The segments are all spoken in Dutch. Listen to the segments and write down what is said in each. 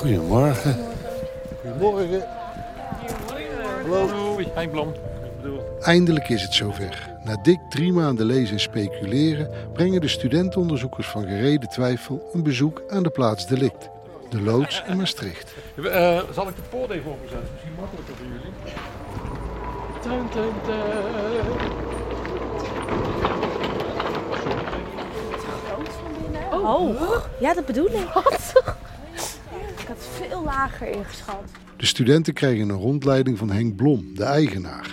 Goedemorgen. Goedemorgen. Hallo. Hein Blom. Eindelijk is het zover. Na dik drie maanden lezen en speculeren brengen de studentenonderzoekers van gereden twijfel een bezoek aan de plaats delict, de loods in Maastricht. Uh, zal ik de poort even openzetten? Misschien makkelijker voor jullie. Dun, dun, dun. Oh, ja, dat bedoel ik. Wat? Lager ingeschat. De studenten krijgen een rondleiding van Henk Blom, de eigenaar.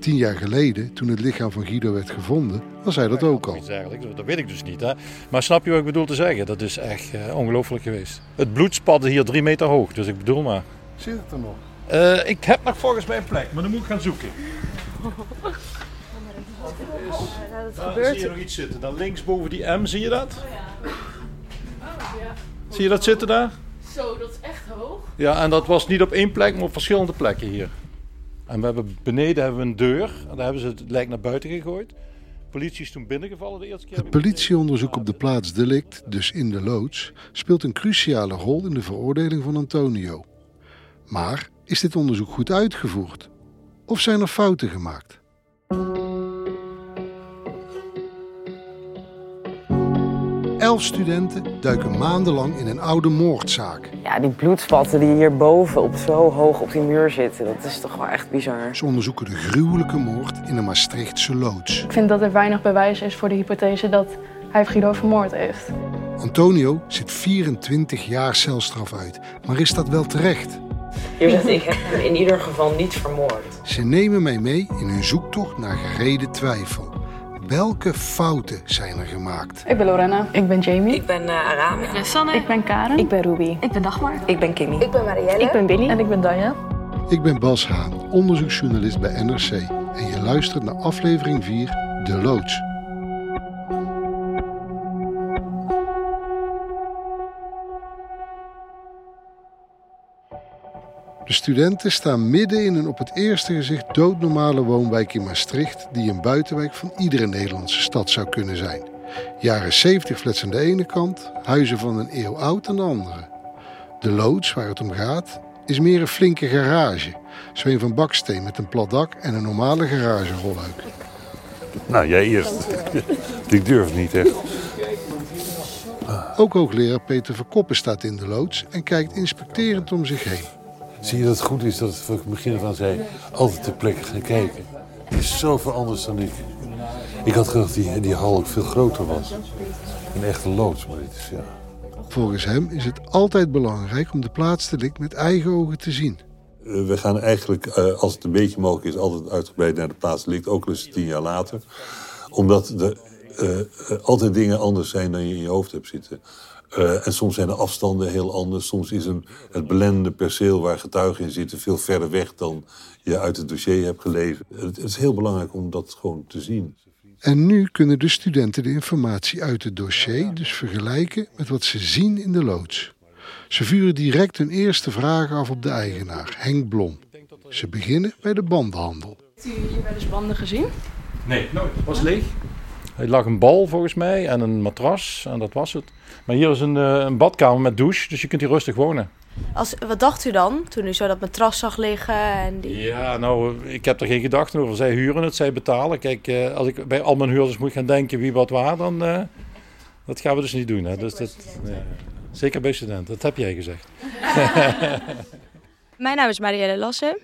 Tien jaar geleden, toen het lichaam van Guido werd gevonden, was hij dat ook al. Eigenlijk, dat weet ik dus niet. Hè? Maar snap je wat ik bedoel te zeggen? Dat is echt uh, ongelooflijk geweest. Het bloed spatte hier drie meter hoog, dus ik bedoel maar. Zit het er nog? Uh, ik heb nog volgens mij een plek, maar dan moet ik gaan zoeken. dat Dan zie je nog iets zitten. Dan links boven die M, zie je dat? Zie je dat zitten daar? Zo, dat is echt hoog. Ja, en dat was niet op één plek, maar op verschillende plekken hier. En we hebben beneden hebben we een deur. En daar hebben ze het lijk naar buiten gegooid. De politie is toen binnengevallen de eerste keer. Het politieonderzoek op de plaats delict, dus in de loods, speelt een cruciale rol in de veroordeling van Antonio. Maar is dit onderzoek goed uitgevoerd? Of zijn er fouten gemaakt? Elf studenten duiken maandenlang in een oude moordzaak. Ja, die bloedspatten die hierboven op zo hoog op die muur zitten, dat is toch wel echt bizar. Ze onderzoeken de gruwelijke moord in de Maastrichtse loods. Ik vind dat er weinig bewijs is voor de hypothese dat hij Guido vermoord heeft. Antonio zit 24 jaar celstraf uit. Maar is dat wel terecht? Hier zegt ik heb hem in ieder geval niet vermoord. Ze nemen mij mee in hun zoektocht naar gereden twijfel. Welke fouten zijn er gemaakt? Ik ben Lorena. Ik ben Jamie. Ik ben uh, Arame. Ik ben Sanne. Ik ben Karen. Ik ben Ruby. Ik ben Dagmar. Ik ben Kimmy. Ik ben Marielle. Ik ben Billy. En ik ben Danja. Ik ben Bas Haan, onderzoeksjournalist bij NRC. En je luistert naar aflevering 4, De Loods. De studenten staan midden in een op het eerste gezicht doodnormale woonwijk in Maastricht, die een buitenwijk van iedere Nederlandse stad zou kunnen zijn. Jaren 70 flats aan de ene kant, huizen van een eeuw oud aan de andere. De loods waar het om gaat is meer een flinke garage. Zo een van baksteen met een plat dak en een normale garagerolluik. Nou, jij eerst. ik durf niet echt. Ook hoogleraar Peter Verkoppen staat in de loods en kijkt inspecterend om zich heen. Zie je dat het goed is dat het van het begin van zei, altijd ter plekke gaan kijken. Die is zoveel anders dan ik. Ik had gedacht die die hal ook veel groter was. Een echte loods, maar dit is ja. Volgens hem is het altijd belangrijk om de plaatsdelict met eigen ogen te zien. Uh, we gaan eigenlijk, uh, als het een beetje mogelijk is, altijd uitgebreid naar de plaats ligt. Ook al is het tien jaar later. Omdat er uh, altijd dingen anders zijn dan je in je hoofd hebt zitten. Uh, en soms zijn de afstanden heel anders. Soms is een, het belendende perceel waar getuigen in zitten veel verder weg dan je uit het dossier hebt gelezen. Het, het is heel belangrijk om dat gewoon te zien. En nu kunnen de studenten de informatie uit het dossier dus vergelijken met wat ze zien in de loods. Ze vuren direct hun eerste vragen af op de eigenaar, Henk Blom. Ze beginnen bij de bandenhandel. Heeft u hier wel eens banden gezien? Nee, nooit. Het was leeg. Er lag een bal volgens mij en een matras en dat was het. Maar hier is een, uh, een badkamer met douche, dus je kunt hier rustig wonen. Als, wat dacht u dan toen u zo dat matras zag liggen? En die... Ja, nou, ik heb er geen gedachten over. Zij huren het, zij betalen. Kijk, uh, als ik bij al mijn huurders moet gaan denken wie wat waar, dan uh, dat gaan we dus niet doen. Hè. Dus dat, ja, zeker bij studenten, dat heb jij gezegd. Mijn naam is Marielle Lassen.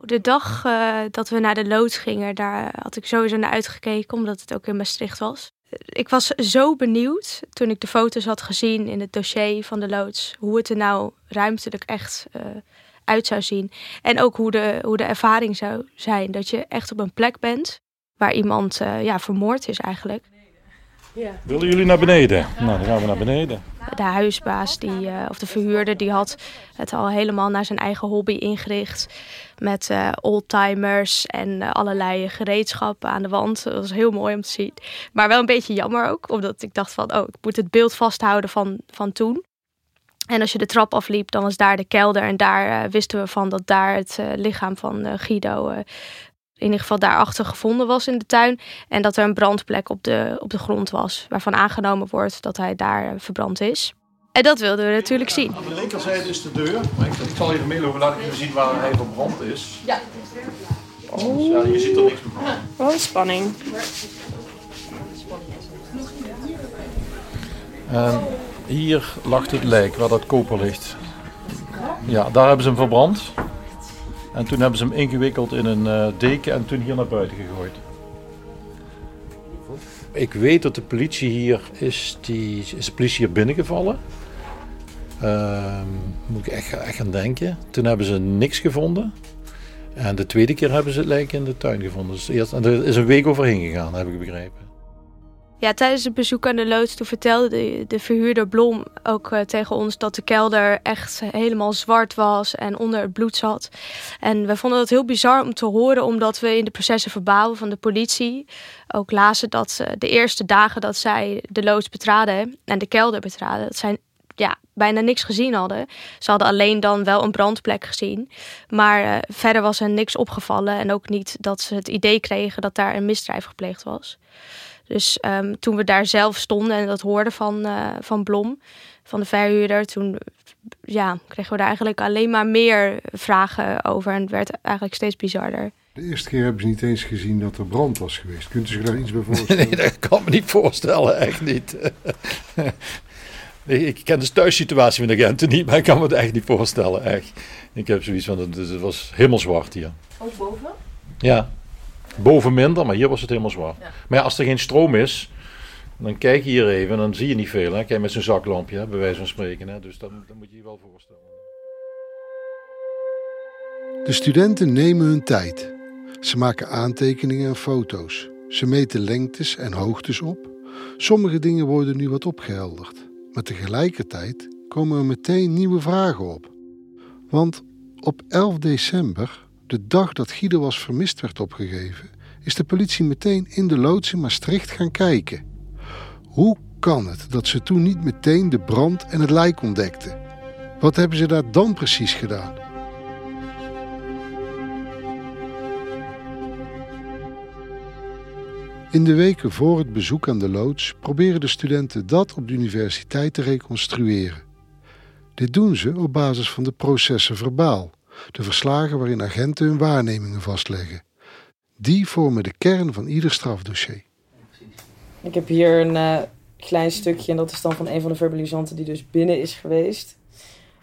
De dag uh, dat we naar de loods gingen, daar had ik sowieso naar uitgekeken, omdat het ook in Maastricht was. Ik was zo benieuwd toen ik de foto's had gezien in het dossier van de loods, hoe het er nou ruimtelijk echt uh, uit zou zien. En ook hoe de, hoe de ervaring zou zijn, dat je echt op een plek bent waar iemand ja, vermoord is eigenlijk. Ja. Willen jullie naar beneden? Nou, dan gaan we naar beneden. De huisbaas, die, of de verhuurder, die had het al helemaal naar zijn eigen hobby ingericht. Met uh, oldtimers en allerlei gereedschappen aan de wand. Dat was heel mooi om te zien. Maar wel een beetje jammer ook, omdat ik dacht van, oh, ik moet het beeld vasthouden van, van toen. En als je de trap afliep, dan was daar de kelder. En daar uh, wisten we van dat daar het uh, lichaam van uh, Guido in ieder geval daarachter gevonden was in de tuin. En dat er een brandplek op de, op de grond was. Waarvan aangenomen wordt dat hij daar verbrand is. En dat wilden we natuurlijk zien. Aan de linkerzijde is de deur. Ik, ik zal even meelopen, laat ik even zien waar hij verbrand is. Ja. Oh. ja je ziet er niks van. Oh, spanning. En hier lag het lijk, waar dat koper ligt. Ja, daar hebben ze hem verbrand. En toen hebben ze hem ingewikkeld in een uh, deken en toen hier naar buiten gegooid. Ik weet dat de politie hier is, die, is de politie hier binnengevallen. Uh, moet ik echt, echt gaan denken. Toen hebben ze niks gevonden. En de tweede keer hebben ze het lijk in de tuin gevonden. Dus eerst, en er is een week overheen gegaan, heb ik begrepen. Ja, tijdens het bezoek aan de loods toen vertelde de, de verhuurder Blom ook uh, tegen ons dat de kelder echt helemaal zwart was en onder het bloed zat. En we vonden dat heel bizar om te horen, omdat we in de processen verbaal van de politie ook lazen dat uh, de eerste dagen dat zij de loods betraden en de kelder betraden, dat zij ja, bijna niks gezien hadden. Ze hadden alleen dan wel een brandplek gezien. Maar uh, verder was er niks opgevallen en ook niet dat ze het idee kregen dat daar een misdrijf gepleegd was. Dus um, toen we daar zelf stonden en dat hoorden van, uh, van Blom, van de verhuurder, toen ja, kregen we daar eigenlijk alleen maar meer vragen over. En het werd eigenlijk steeds bizarder. De eerste keer hebben ze niet eens gezien dat er brand was geweest. Kunt u zich daar iets bij voorstellen? nee, dat kan me niet voorstellen, echt niet. ik ken de thuissituatie van de agenten niet, maar ik kan me het echt niet voorstellen, echt. Ik heb zoiets van, het was helemaal zwart hier. Ook boven? Ja, Boven minder, maar hier was het helemaal zwaar. Maar ja, als er geen stroom is, dan kijk je hier even en dan zie je niet veel. Hè? Kijk met zo'n zaklampje, hè, bij wijze van spreken. Hè? Dus dat, dat moet je je wel voorstellen. De studenten nemen hun tijd. Ze maken aantekeningen en foto's. Ze meten lengtes en hoogtes op. Sommige dingen worden nu wat opgehelderd. Maar tegelijkertijd komen er meteen nieuwe vragen op. Want op 11 december de dag dat Guido was vermist werd opgegeven, is de politie meteen in de loods in Maastricht gaan kijken. Hoe kan het dat ze toen niet meteen de brand en het lijk ontdekten? Wat hebben ze daar dan precies gedaan? In de weken voor het bezoek aan de loods proberen de studenten dat op de universiteit te reconstrueren. Dit doen ze op basis van de processen verbaal, de verslagen waarin agenten hun waarnemingen vastleggen. Die vormen de kern van ieder strafdossier. Ik heb hier een uh, klein stukje en dat is dan van een van de verbalisanten die dus binnen is geweest.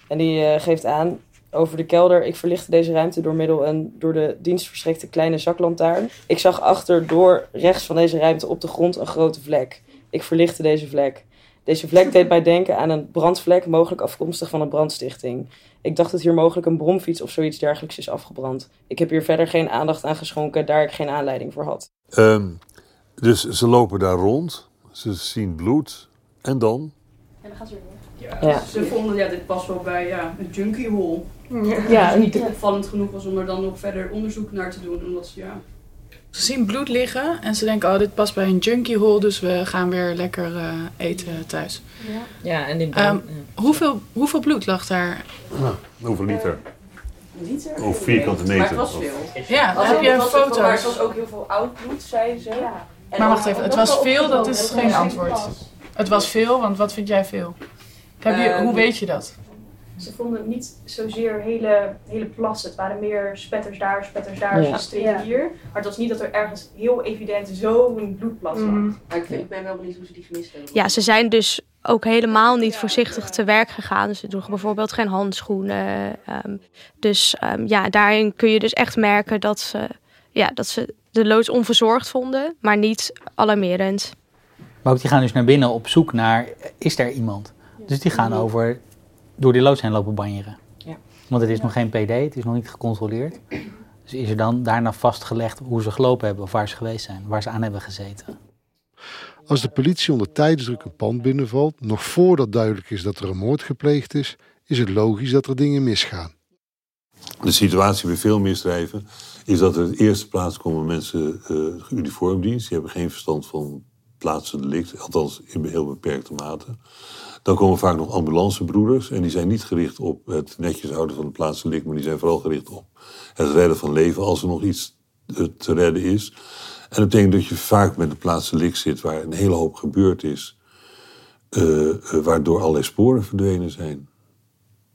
En die uh, geeft aan over de kelder. Ik verlichtte deze ruimte door middel een door de dienst verstrekte kleine zaklantaarn. Ik zag achter door rechts van deze ruimte op de grond een grote vlek. Ik verlichtte deze vlek. Deze vlek deed mij denken aan een brandvlek, mogelijk afkomstig van een brandstichting. Ik dacht dat hier mogelijk een bromfiets of zoiets dergelijks is afgebrand. Ik heb hier verder geen aandacht aan geschonken, daar ik geen aanleiding voor had. Um, dus ze lopen daar rond, ze zien bloed en dan? En dan gaan ze weer weg. Ja, Ze vonden, ja, dit past wel bij ja, een junkie hole. Ja, ja dus niet opvallend genoeg was om er dan nog verder onderzoek naar te doen. Omdat ze, ja, ze zien bloed liggen en ze denken, oh, dit past bij een junkie hole, dus we gaan weer lekker uh, eten thuis. Ja, ja en die um, hoeveel, hoeveel bloed lag daar? Nou, hoeveel liter? liter? Of vierkante meter? Maar het was veel. Ja, dan heb je een foto. Maar het was ook heel veel oud bloed, zei ze. Ja. maar wacht even, het was veel, dat is geen antwoord. Het was veel, want wat vind jij veel? Heb je, hoe weet je dat? Ze vonden niet zozeer hele, hele plassen. Het waren meer spetters daar, spetters daar, ja. streken hier. Maar het was niet dat er ergens heel evident zo'n bloedplas lag. Mm. Maar ik, vind, ik ben wel benieuwd hoe ze die vermist hebben. Ja, ze zijn dus ook helemaal niet voorzichtig te werk gegaan. Ze droegen bijvoorbeeld geen handschoenen. Um, dus um, ja, daarin kun je dus echt merken dat ze, ja, dat ze de loods onverzorgd vonden, maar niet alarmerend. Maar ook die gaan dus naar binnen op zoek naar, is er iemand? Dus die gaan over door die loods heen lopen banjeren. Ja. Want het is nog geen PD, het is nog niet gecontroleerd. Dus is er dan daarna vastgelegd hoe ze gelopen hebben of waar ze geweest zijn, waar ze aan hebben gezeten. Als de politie onder tijdsdruk een pand binnenvalt, nog voordat duidelijk is dat er een moord gepleegd is, is het logisch dat er dingen misgaan. De situatie bij veel misdrijven is dat er in de eerste plaats komen mensen uh, uniformdienst. Die hebben geen verstand van plaatsen delict, althans in heel beperkte mate. Dan komen vaak nog ambulancebroeders en die zijn niet gericht op het netjes houden van de plaatsdelict, maar die zijn vooral gericht op het redden van leven als er nog iets eh, te redden is. En dat betekent dat je vaak met de plaatsdelict zit waar een hele hoop gebeurd is, uh, waardoor allerlei sporen verdwenen zijn.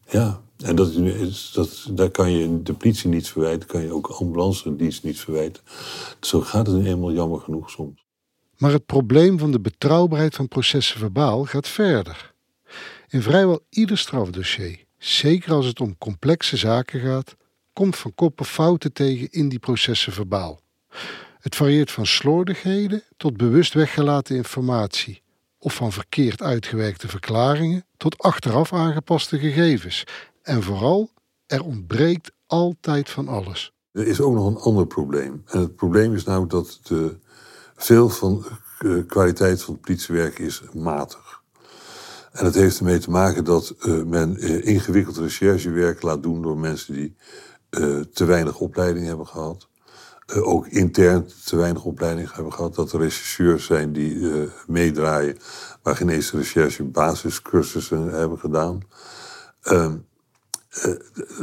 Ja, en dat is, dat, daar kan je de politie niets verwijten, kan je ook ambulance dienst niets verwijten. Zo gaat het eenmaal jammer genoeg soms. Maar het probleem van de betrouwbaarheid van processen verbaal gaat verder. In vrijwel ieder strafdossier, zeker als het om complexe zaken gaat, komt van koppen fouten tegen in die processen verbaal. Het varieert van slordigheden tot bewust weggelaten informatie, of van verkeerd uitgewerkte verklaringen tot achteraf aangepaste gegevens. En vooral, er ontbreekt altijd van alles. Er is ook nog een ander probleem. En het probleem is namelijk dat de, veel van de kwaliteit van het politiewerk is matig. En dat heeft ermee te maken dat uh, men uh, ingewikkeld recherchewerk laat doen door mensen die te weinig opleiding hebben gehad. ook intern te weinig opleiding hebben gehad. Dat er rechercheurs zijn die meedraaien, maar geen recherche basiscursussen hebben gedaan. Ehm,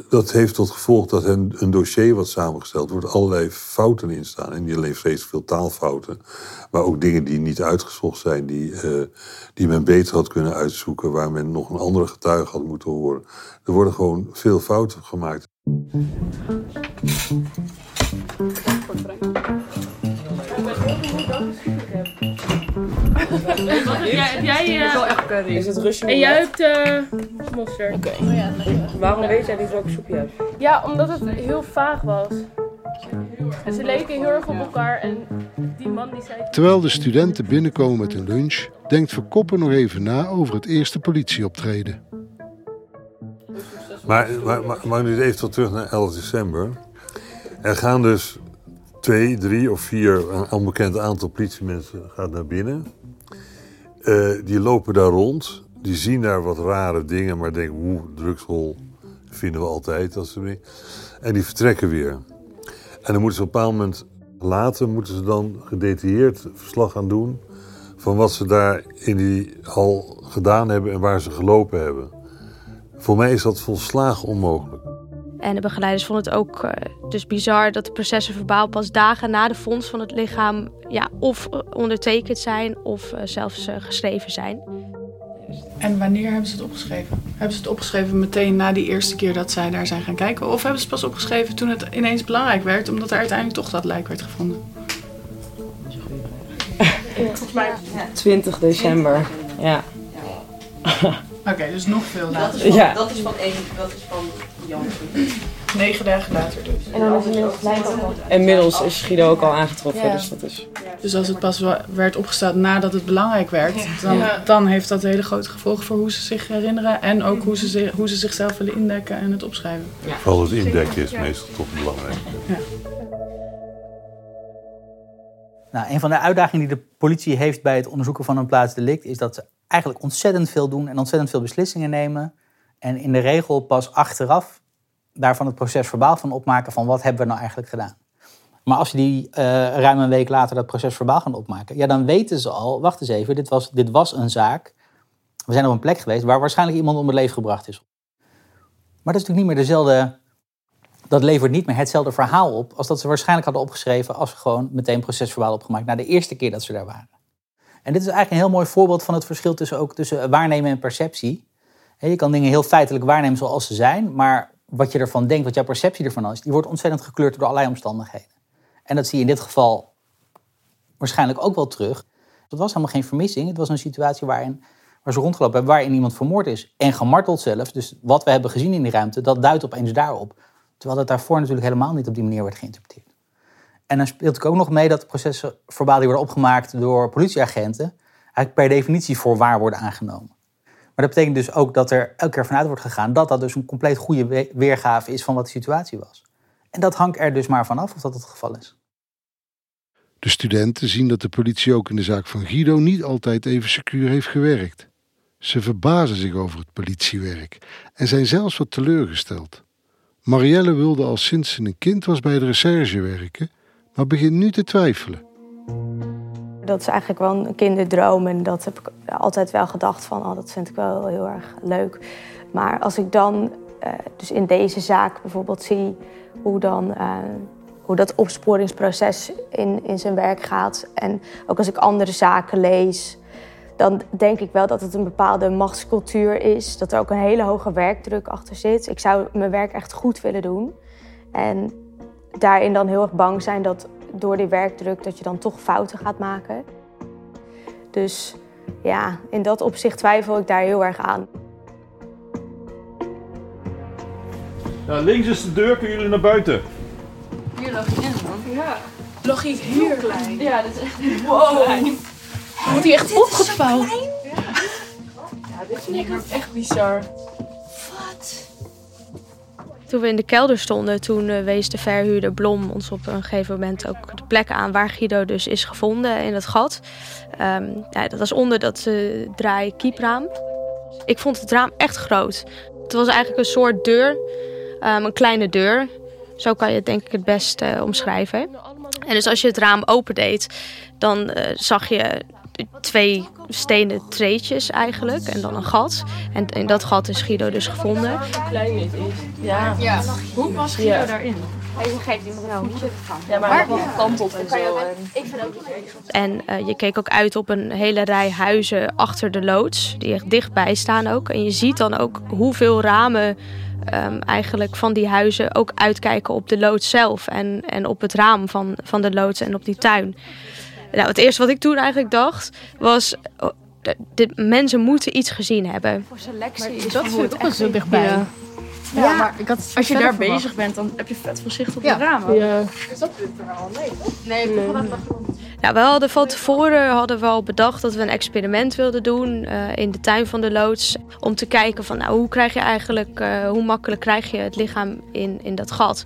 dat heeft tot gevolg dat een, een, dossier wat samengesteld wordt, allerlei fouten in staan. En niet alleen steeds veel taalfouten, maar ook dingen die niet uitgezocht zijn, die, uh, die men beter had kunnen uitzoeken, waar men nog een andere getuige had moeten horen. Er worden gewoon veel fouten gemaakt. Wat heb jij? Heb jij uh, is het Russisch En jij hebt uh, Oké. Okay. Oh ja, Waarom weet jij niet welke soep juist? Ja, omdat het heel vaag was. En ze leken heel erg op elkaar en die man die zei... Terwijl de studenten binnenkomen met een lunch, denkt Verkoppen nog even na over het eerste politieoptreden. Maar, maar, maar, maar nu even tot terug naar 11 december. Er gaan dus twee, drie of vier, een onbekend aantal politiemensen gaat naar binnen. Uh, die lopen daar rond. Die zien daar wat rare dingen, maar denken, oeh, drugshol vinden we altijd. Als ze en die vertrekken weer. En dan moeten ze op een bepaald moment later moeten ze dan gedetailleerd verslag gaan doen van wat ze daar in die hal gedaan hebben en waar ze gelopen hebben. Voor mij is dat volslagen onmogelijk. En de begeleiders vonden het ook uh, dus bizar dat de processen verbaal pas dagen na de fonds van het lichaam ja, of ondertekend zijn of uh, zelfs uh, geschreven zijn. En wanneer hebben ze het opgeschreven? Hebben ze het opgeschreven meteen na die eerste keer dat zij daar zijn gaan kijken? Of hebben ze het pas opgeschreven toen het ineens belangrijk werd, omdat er uiteindelijk toch dat lijk werd gevonden? Volgens mij 20 december, ja. Oké, okay, dus nog veel later. Dat is van, ja. dat is van, één, dat is van Negen dagen later dus. En dan is inmiddels lijk al Inmiddels is Guido ook al aangetroffen, ja. dus dat is... Dus als het pas werd opgesteld nadat het belangrijk werd, dan, dan heeft dat hele grote gevolgen voor hoe ze zich herinneren en ook hoe ze, zich, hoe ze zichzelf willen indekken en het opschrijven. Ja. Vooral het indekken is meestal toch belangrijk. Ja. Nou, een van de uitdagingen die de politie heeft bij het onderzoeken van een plaatsdelict is dat ze eigenlijk ontzettend veel doen en ontzettend veel beslissingen nemen. En in de regel pas achteraf daarvan het proces verbaal van opmaken van wat hebben we nou eigenlijk gedaan. Maar als je die uh, ruim een week later dat proces verbaal gaan opmaken, ja, dan weten ze al, wacht eens even, dit was, dit was een zaak. We zijn op een plek geweest waar waarschijnlijk iemand om het leven gebracht is. Maar dat is natuurlijk niet meer dezelfde, dat levert niet meer hetzelfde verhaal op als dat ze waarschijnlijk hadden opgeschreven als ze gewoon meteen procesverbaal opgemaakt na de eerste keer dat ze daar waren. En dit is eigenlijk een heel mooi voorbeeld van het verschil tussen, ook tussen waarnemen en perceptie. Je kan dingen heel feitelijk waarnemen zoals ze zijn, maar wat je ervan denkt, wat jouw perceptie ervan is, die wordt ontzettend gekleurd door allerlei omstandigheden. En dat zie je in dit geval waarschijnlijk ook wel terug. Het was helemaal geen vermissing. Het was een situatie waarin, waar ze rondgelopen hebben, waarin iemand vermoord is en gemarteld zelf. Dus wat we hebben gezien in die ruimte, dat duidt opeens daarop. Terwijl het daarvoor natuurlijk helemaal niet op die manier werd geïnterpreteerd. En dan speelt ook nog mee dat de processen verbaal die worden opgemaakt door politieagenten eigenlijk per definitie voor waar worden aangenomen. Maar dat betekent dus ook dat er elke keer vanuit wordt gegaan dat dat dus een compleet goede weergave is van wat de situatie was. En dat hangt er dus maar vanaf of dat het geval is. De studenten zien dat de politie ook in de zaak van Guido niet altijd even secuur heeft gewerkt. Ze verbazen zich over het politiewerk en zijn zelfs wat teleurgesteld. Marielle wilde al sinds ze een kind was bij de recherche werken, maar begint nu te twijfelen. Dat is eigenlijk wel een kinderdroom en dat heb ik altijd wel gedacht van, oh, dat vind ik wel heel erg leuk. Maar als ik dan uh, dus in deze zaak bijvoorbeeld zie hoe dan uh, hoe dat opsporingsproces in, in zijn werk gaat. En ook als ik andere zaken lees, dan denk ik wel dat het een bepaalde machtscultuur is. Dat er ook een hele hoge werkdruk achter zit. Ik zou mijn werk echt goed willen doen. En daarin dan heel erg bang zijn dat door die werkdruk dat je dan toch fouten gaat maken. Dus ja, in dat opzicht twijfel ik daar heel erg aan. Ja, links is de deur, kunnen jullie naar buiten? Hier lag je in, man. Ja. Logisch heel klein. Ja, dat is echt Wow. klein. Wordt hij echt opgevouwen? Ja, dit vind ik echt bizar. Toen we in de kelder stonden, toen eh, wees de verhuurder Blom ons op een gegeven moment ook de plek aan waar Guido dus is gevonden in het gat. Ehm, ja, dat was onder dat uh. Ik vond het raam echt groot. Het was eigenlijk een soort deur, ehm, een kleine deur. Zo kan je het denk ik het best uh, omschrijven. En dus als je het raam opendeed, dan zag je twee stenen treetjes eigenlijk en dan een gat. En in dat gat is Guido dus gevonden. Hoe klein dit is. Ja. Ja. Hoe was Guido Ja. daarin? Hij geeft iemand nou niet van. Ja, maar nog wel gekanteld en zo. Ik vind ook niet En eh, je keek ook uit op een hele rij huizen achter de loods, die echt dichtbij staan ook. En je ziet dan ook hoeveel ramen ehm, eigenlijk van die huizen ook uitkijken op de loods zelf. En, en op het raam van, van de loods en op die tuin. Nou, het eerste wat ik toen eigenlijk dacht was... oh, de, de mensen moeten iets gezien hebben. Voor selectie Dat ik ook wel zo dichtbij. Ja. Ja, maar ik had Als je daar bezig bent, dan heb je vet veel zicht op Ja. de ramen. Ja. Nee, ik heb dat Nou, we hadden van tevoren hadden we al bedacht dat we een experiment wilden doen eh, in de tuin van de loods. Om te kijken van nou, hoe krijg je eigenlijk, eh, hoe makkelijk krijg je het lichaam in, in dat gat.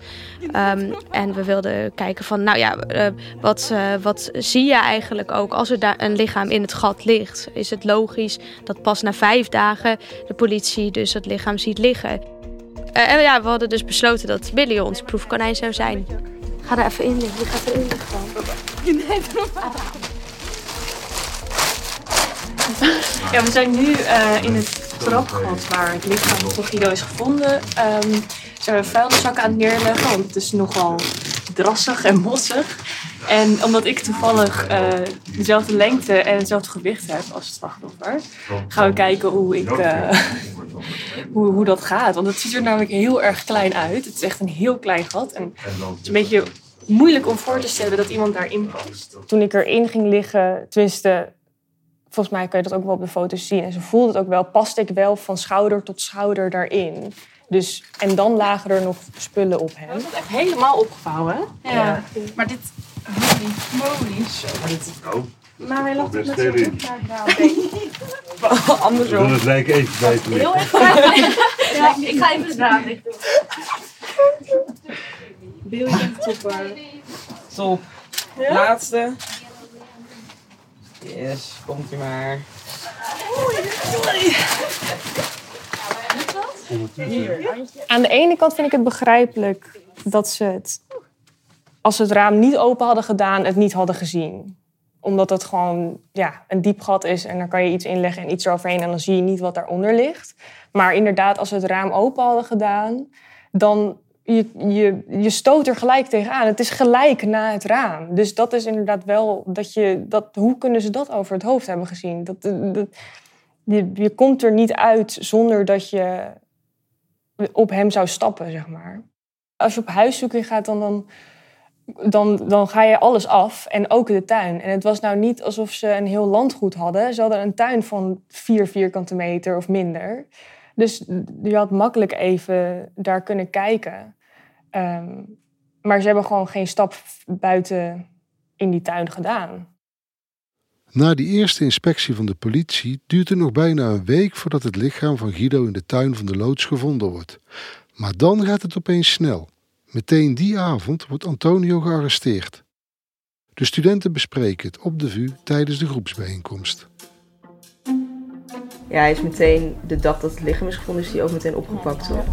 Ehm, en we wilden kijken van nou ja, eh, wat, eh, wat zie je eigenlijk ook als er daar een lichaam in het gat ligt? Is het logisch dat pas na vijf dagen de politie dus het lichaam ziet liggen? Eh, en ja, we hadden dus besloten dat Billy ons proefkonijn zou zijn. Ga er even in liggen. Je gaat erin liggen dan. Ja, we zijn nu eh, in het trapgat waar het lichaam van Guido is gevonden. Ehm zijn we vuilniszakken aan het neerleggen, want het is nogal drassig en mossig. En omdat ik toevallig eh, dezelfde lengte en hetzelfde gewicht heb als het slachtoffer, gaan we kijken hoe, ik, eh, hoe, hoe dat gaat. Want het ziet er namelijk heel erg klein uit. Het is echt een heel klein gat. En het is een beetje moeilijk om voor te stellen dat iemand daarin past. Toen ik erin ging liggen, tenminste volgens mij kan je dat ook wel op de foto's zien. En ze voelde het ook wel, paste ik wel van schouder tot schouder daarin. Dus, en dan lagen er nog spullen op hem. Dat is echt helemaal opgevouwen? Ja. Maar dit... Holy moly. Zo. Maar met zijn in. rug naar het raam. We Andersom. doen het lijk even bij te Heel. Ja, ik ga even het raam dicht doen. Topper. Top. Laatste. Yes, komt u maar. Aan de ene kant vind ik het begrijpelijk dat ze het, als ze het raam niet open hadden gedaan, het niet hadden gezien. Omdat het gewoon ja, een diep gat is en dan kan je iets inleggen en iets eroverheen en dan zie je niet wat daaronder ligt. Maar inderdaad, als ze het raam open hadden gedaan, dan je, je, je stoot er gelijk tegenaan. Het is gelijk na het raam. Dus dat is inderdaad wel dat je dat. Hoe kunnen ze dat over het hoofd hebben gezien? Dat, dat, je, je komt er niet uit zonder dat je op hem zou stappen, zeg maar. Als je op huiszoeking gaat, dan, dan, dan, dan ga je alles af. En ook de tuin. En het was nou niet alsof ze een heel landgoed hadden. Ze hadden een tuin van vier vierkante meter of minder. Dus je had makkelijk even daar kunnen kijken. Ehm, maar ze hebben gewoon geen stap buiten in die tuin gedaan. Na die eerste inspectie van de politie duurt het nog bijna een week voordat het lichaam van Guido in de tuin van de loods gevonden wordt. Maar dan gaat het opeens snel. Meteen die avond wordt Antonio gearresteerd. De studenten bespreken het op de VU tijdens de groepsbijeenkomst. Ja, hij is meteen, de dag dat het lichaam is gevonden, is hij ook meteen opgepakt, toch?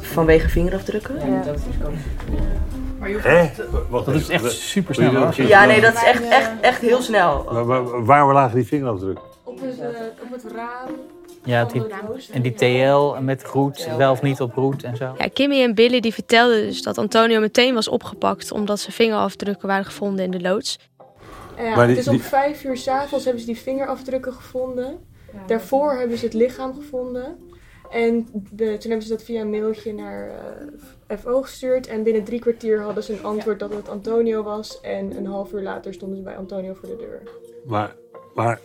Vanwege vingerafdrukken. Ja. Hè? Dat is echt super snel. Ja, nee, dat is echt, echt, echt heel snel. Waar, waar, waar lagen die vingerafdrukken? Op het, uh, op het raam. Ja, die, en die TL met roet, wel of niet op roet en zo. Ja, Kimmy en Billy die vertelden dus dat Antonio meteen was opgepakt omdat zijn vingerafdrukken waren gevonden in de loods. Ja, Maar die- het is om die- vijf uur s'avonds hebben ze die vingerafdrukken gevonden. Daarvoor hebben ze het lichaam gevonden. En de, toen hebben ze dat via een mailtje naar eh, FO gestuurd. En binnen drie kwartier hadden ze een antwoord dat het Antonio was. En een half uur later stonden ze bij Antonio voor de deur. Maar, maar...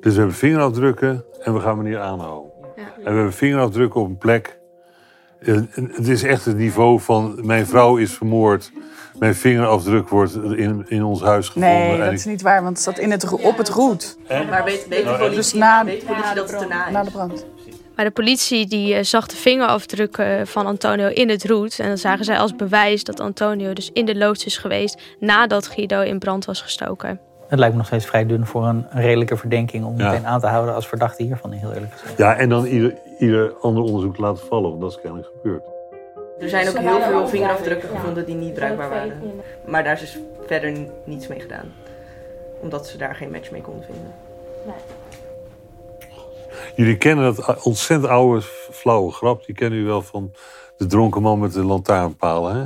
Dus we hebben vingerafdrukken en we gaan meneer aanhouden. En we hebben vingerafdrukken op een plek. Het is echt het niveau van... Mijn vrouw is vermoord. Mijn vingerafdruk wordt in, in ons huis gevonden. Nee, dat ik- is niet waar, want het zat in het, op het roet. Maar weet, weet de Nou, politie, Dus na, weet de politie dat het erna is? na de brand. Maar de politie die eh, zag de vingerafdrukken van Antonio in het roet. En dat zagen zij als bewijs dat Antonio dus in de loods is geweest nadat Guido in brand was gestoken. Het lijkt me nog steeds vrij dun voor een, een redelijke verdenking om Ja. meteen aan te houden als verdachte hiervan, heel eerlijk gezegd. Ja, en dan ieder, ieder ander onderzoek laten vallen, want dat is kennelijk gebeurd. Er zijn ook heel veel vingerafdrukken gevonden die niet bruikbaar waren. Maar daar is dus verder ni- niets mee gedaan. Omdat ze daar geen match mee konden vinden. Jullie kennen dat ontzettend oude, flauwe grap. Die kennen u wel van de dronken man met de lantaarnpaal. Hè?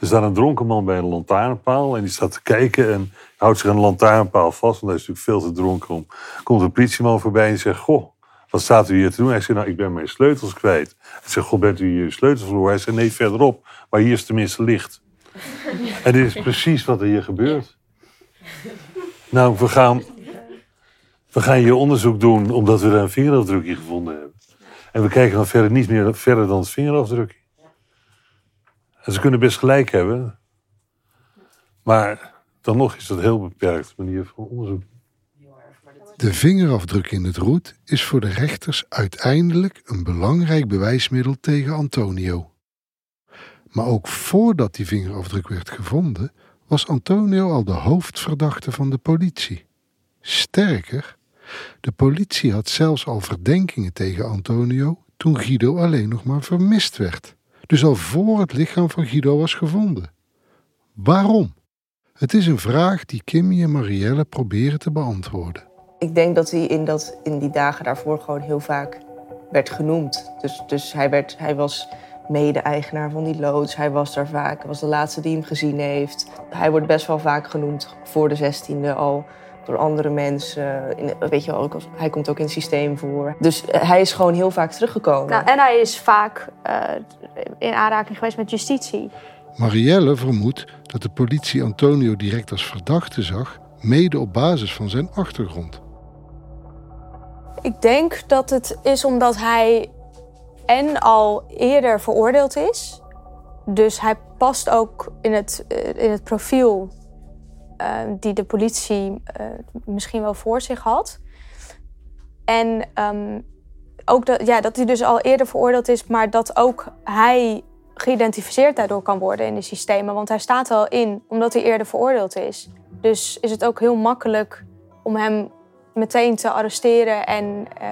Er staat een dronken man bij een lantaarnpaal en die staat te kijken en houdt zich de lantaarnpaal vast. Want hij is natuurlijk veel te dronken om. Komt een politieman voorbij en zegt: Goh, wat staat u hier te doen? Hij zegt: Nou, ik ben mijn sleutels kwijt. Hij zegt: Goh, bent u hier uw sleutels verloren? Hij zegt: Nee, verderop, maar hier is tenminste licht. En dit is precies wat er hier gebeurt. Nou, we gaan, we gaan hier onderzoek doen omdat we daar een vingerafdrukje gevonden hebben. En we kijken dan verder niet meer verder dan het vingerafdrukje. En ze kunnen best gelijk hebben. Maar dan nog is dat heel beperkt manier van onderzoek. De vingerafdruk in het roet is voor de rechters uiteindelijk een belangrijk bewijsmiddel tegen Antonio. Maar ook voordat die vingerafdruk werd gevonden, was Antonio al de hoofdverdachte van de politie. Sterker, de politie had zelfs al verdenkingen tegen Antonio toen Guido alleen nog maar vermist werd. Dus al voor het lichaam van Guido was gevonden. Waarom? Het is een vraag die Kimmy en Marielle proberen te beantwoorden. Ik denk dat hij in, dat, in die dagen daarvoor gewoon heel vaak werd genoemd. Dus, dus hij, werd, hij was mede-eigenaar van die loods. Hij was daar vaak. Hij was de laatste die hem gezien heeft. Hij wordt best wel vaak genoemd voor de 16e al door andere mensen. In, weet je wel, ook als, hij komt ook in het systeem voor. Dus eh, hij is gewoon heel vaak teruggekomen. Nou, en hij is vaak eh, in aanraking geweest met justitie. Marielle vermoedt dat de politie Antonio direct als verdachte zag, mede op basis van zijn achtergrond. Ik denk dat het is omdat hij en al eerder veroordeeld is. Dus hij past ook in het, eh, in het profiel eh, die de politie eh, misschien wel voor zich had. En ehm, ook dat, ja, dat hij dus al eerder veroordeeld is, maar dat ook hij geïdentificeerd daardoor kan worden in de systemen. Want hij staat al in omdat hij eerder veroordeeld is. Dus is het ook heel makkelijk om hem meteen te arresteren en eh,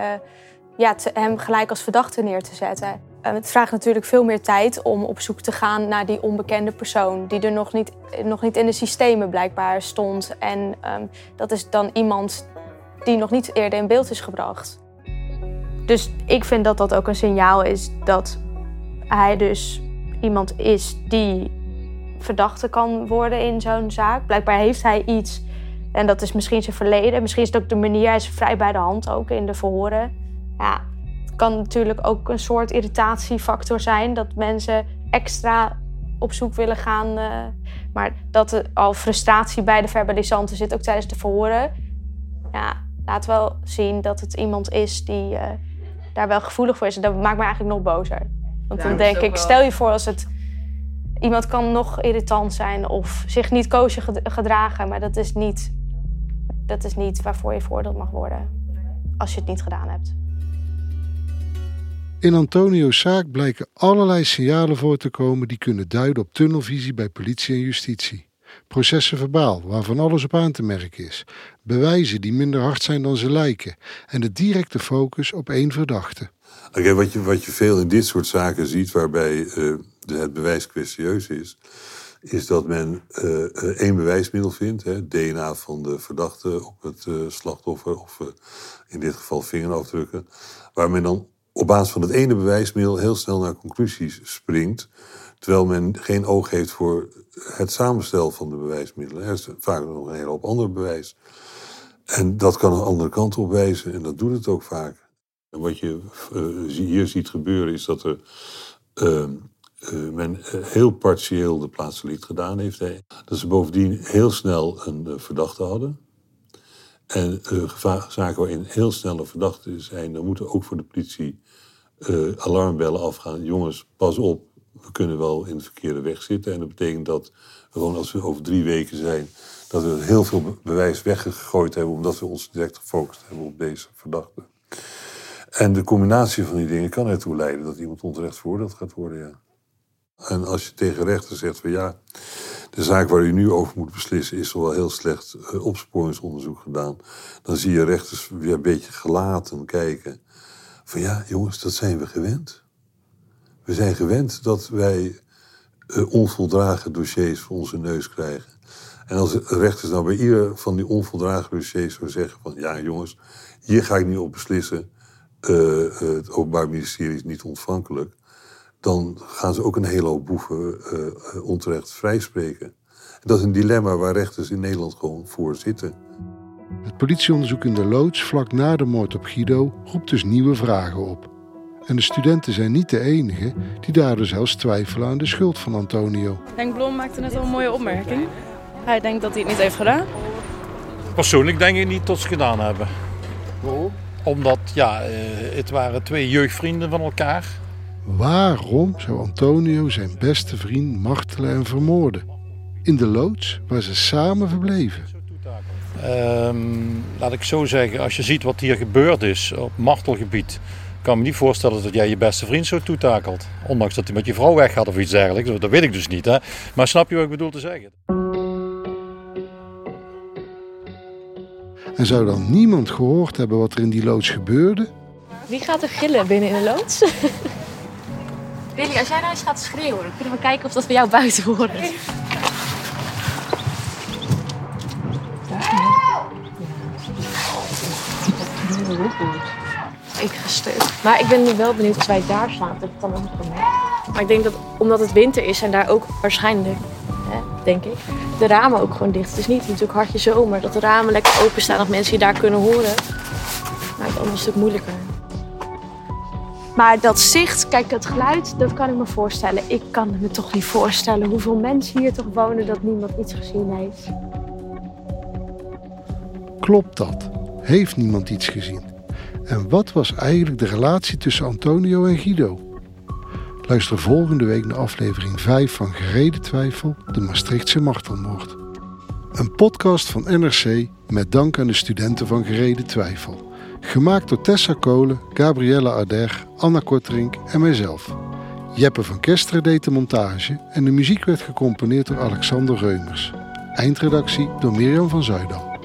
ja, hem gelijk als verdachte neer te zetten. Eh, het vraagt natuurlijk veel meer tijd om op zoek te gaan naar die onbekende persoon, die er nog niet, nog niet in de systemen blijkbaar stond. En ehm, dat is dan iemand die nog niet eerder in beeld is gebracht. Dus ik vind dat dat ook een signaal is dat hij dus iemand is die verdachte kan worden in zo'n zaak. Blijkbaar heeft hij iets en dat is misschien zijn verleden. Misschien is het ook de manier, hij is vrij bij de hand ook in de verhoren. Ja, het kan natuurlijk ook een soort irritatiefactor zijn dat mensen extra op zoek willen gaan. eh, maar dat er al frustratie bij de verbalisanten zit, ook tijdens de verhoren. Ja, laat wel zien dat het iemand is die eh, daar wel gevoelig voor is. Dat maakt me eigenlijk nog bozer. Want Ja, dan denk ik, wel- stel je voor als het iemand kan nog irritant zijn of zich niet koosje ged- gedragen, maar dat is niet, dat is niet waarvoor je veroordeeld mag worden als je het niet gedaan hebt. In Antonio's zaak blijken allerlei signalen voor te komen die kunnen duiden op tunnelvisie bij politie en justitie. Processen verbaal, waarvan alles op aan te merken is. Bewijzen die minder hard zijn dan ze lijken. En de directe focus op één verdachte. Oké, wat, je, wat je veel in dit soort zaken ziet, waarbij uh, het bewijs kwestieus is, is dat men uh, één bewijsmiddel vindt, hè, DNA van de verdachte op het slachtoffer, of in dit geval vingerafdrukken, waar men dan op basis van het ene bewijsmiddel heel snel naar conclusies springt, terwijl men geen oog heeft voor het samenstel van de bewijsmiddelen. Er is vaak nog een hele hoop ander bewijs. En dat kan een andere kant op wijzen, en dat doet het ook vaak. Wat je hier ziet gebeuren is dat er ehm, uh, men uh, heel partieel de plaatsdelict gedaan heeft. Hè. Dat ze bovendien heel snel een verdachte hadden. En zaken waarin heel snel een verdachte zijn, dan moeten ook voor de politie alarmbellen afgaan. Jongens, pas op, we kunnen wel in de verkeerde weg zitten. En dat betekent dat gewoon als we over drie weken zijn, dat we heel veel bewijs weggegooid hebben, omdat we ons direct gefocust hebben op deze verdachte. En de combinatie van die dingen kan ertoe leiden dat iemand onterecht veroordeeld gaat worden, ja. En als je tegen rechter zegt van ja, de zaak waar u nu over moet beslissen is wel heel slecht uh, opsporingsonderzoek gedaan, dan zie je rechters weer een beetje gelaten kijken. Van ja, jongens, dat zijn we gewend. We zijn gewend dat wij uh, onvoldragen dossiers voor onze neus krijgen. En als rechters nou bij ieder van die onvoldragen dossiers zou zeggen van ja, jongens, hier ga ik niet op beslissen. Uh, het Openbaar Ministerie is niet ontvankelijk dan gaan ze ook een hele hoop boeven uh, onterecht vrijspreken. Dat is een dilemma waar rechters in Nederland gewoon voor zitten. Het politieonderzoek in de loods vlak na de moord op Guido roept dus nieuwe vragen op. En de studenten zijn niet de enigen die daardoor zelfs twijfelen aan de schuld van Antonio. Henk Blom maakte net al een mooie opmerking. Hij denkt dat hij het niet heeft gedaan. Persoonlijk denk ik niet dat ze gedaan hebben. Waarom? Omdat, ja, het waren twee jeugdvrienden van elkaar. Waarom zou Antonio zijn beste vriend martelen en vermoorden? In de loods waar ze samen verbleven. Um, laat ik zo zeggen, als je ziet wat hier gebeurd is op martelgebied, kan ik me niet voorstellen dat jij je beste vriend zo toetakelt. Ondanks dat hij met je vrouw weg gaat of iets dergelijks. Dat weet ik dus niet. Hè? Maar snap je wat ik bedoel te zeggen? En zou dan niemand gehoord hebben wat er in die loods gebeurde? Wie gaat er gillen binnen in de loods? Billy, als jij nou eens gaat schreeuwen, dan kunnen we kijken of dat we jou buiten horen. Ik ga stuk. Maar ik ben nu wel benieuwd als wij daar slaan. Dat dan ook Maar ik denk dat omdat het winter is en daar ook waarschijnlijk, denk ik, de ramen ook gewoon dicht. Het is niet natuurlijk hartje zomer dat de ramen lekker openstaan dat mensen je daar kunnen horen. Maar het een stuk moeilijker. Maar dat zicht, kijk, het geluid, dat kan ik me voorstellen. Ik kan me toch niet voorstellen hoeveel mensen hier toch wonen dat niemand iets gezien heeft. Klopt dat? Heeft niemand iets gezien? En wat was eigenlijk de relatie tussen Antonio en Guido? Luister volgende week naar aflevering 5 van Gereden Twijfel, de Maastrichtse martelmoord. Een podcast van NRC met dank aan de studenten van Gereden Twijfel. Gemaakt door Tessa Kolen, Gabriella Ader, Anna Korterink en mijzelf. Jeppe van Kester deed de montage en de muziek werd gecomponeerd door Alexander Reumers. Eindredactie door Mirjam van Zuidam.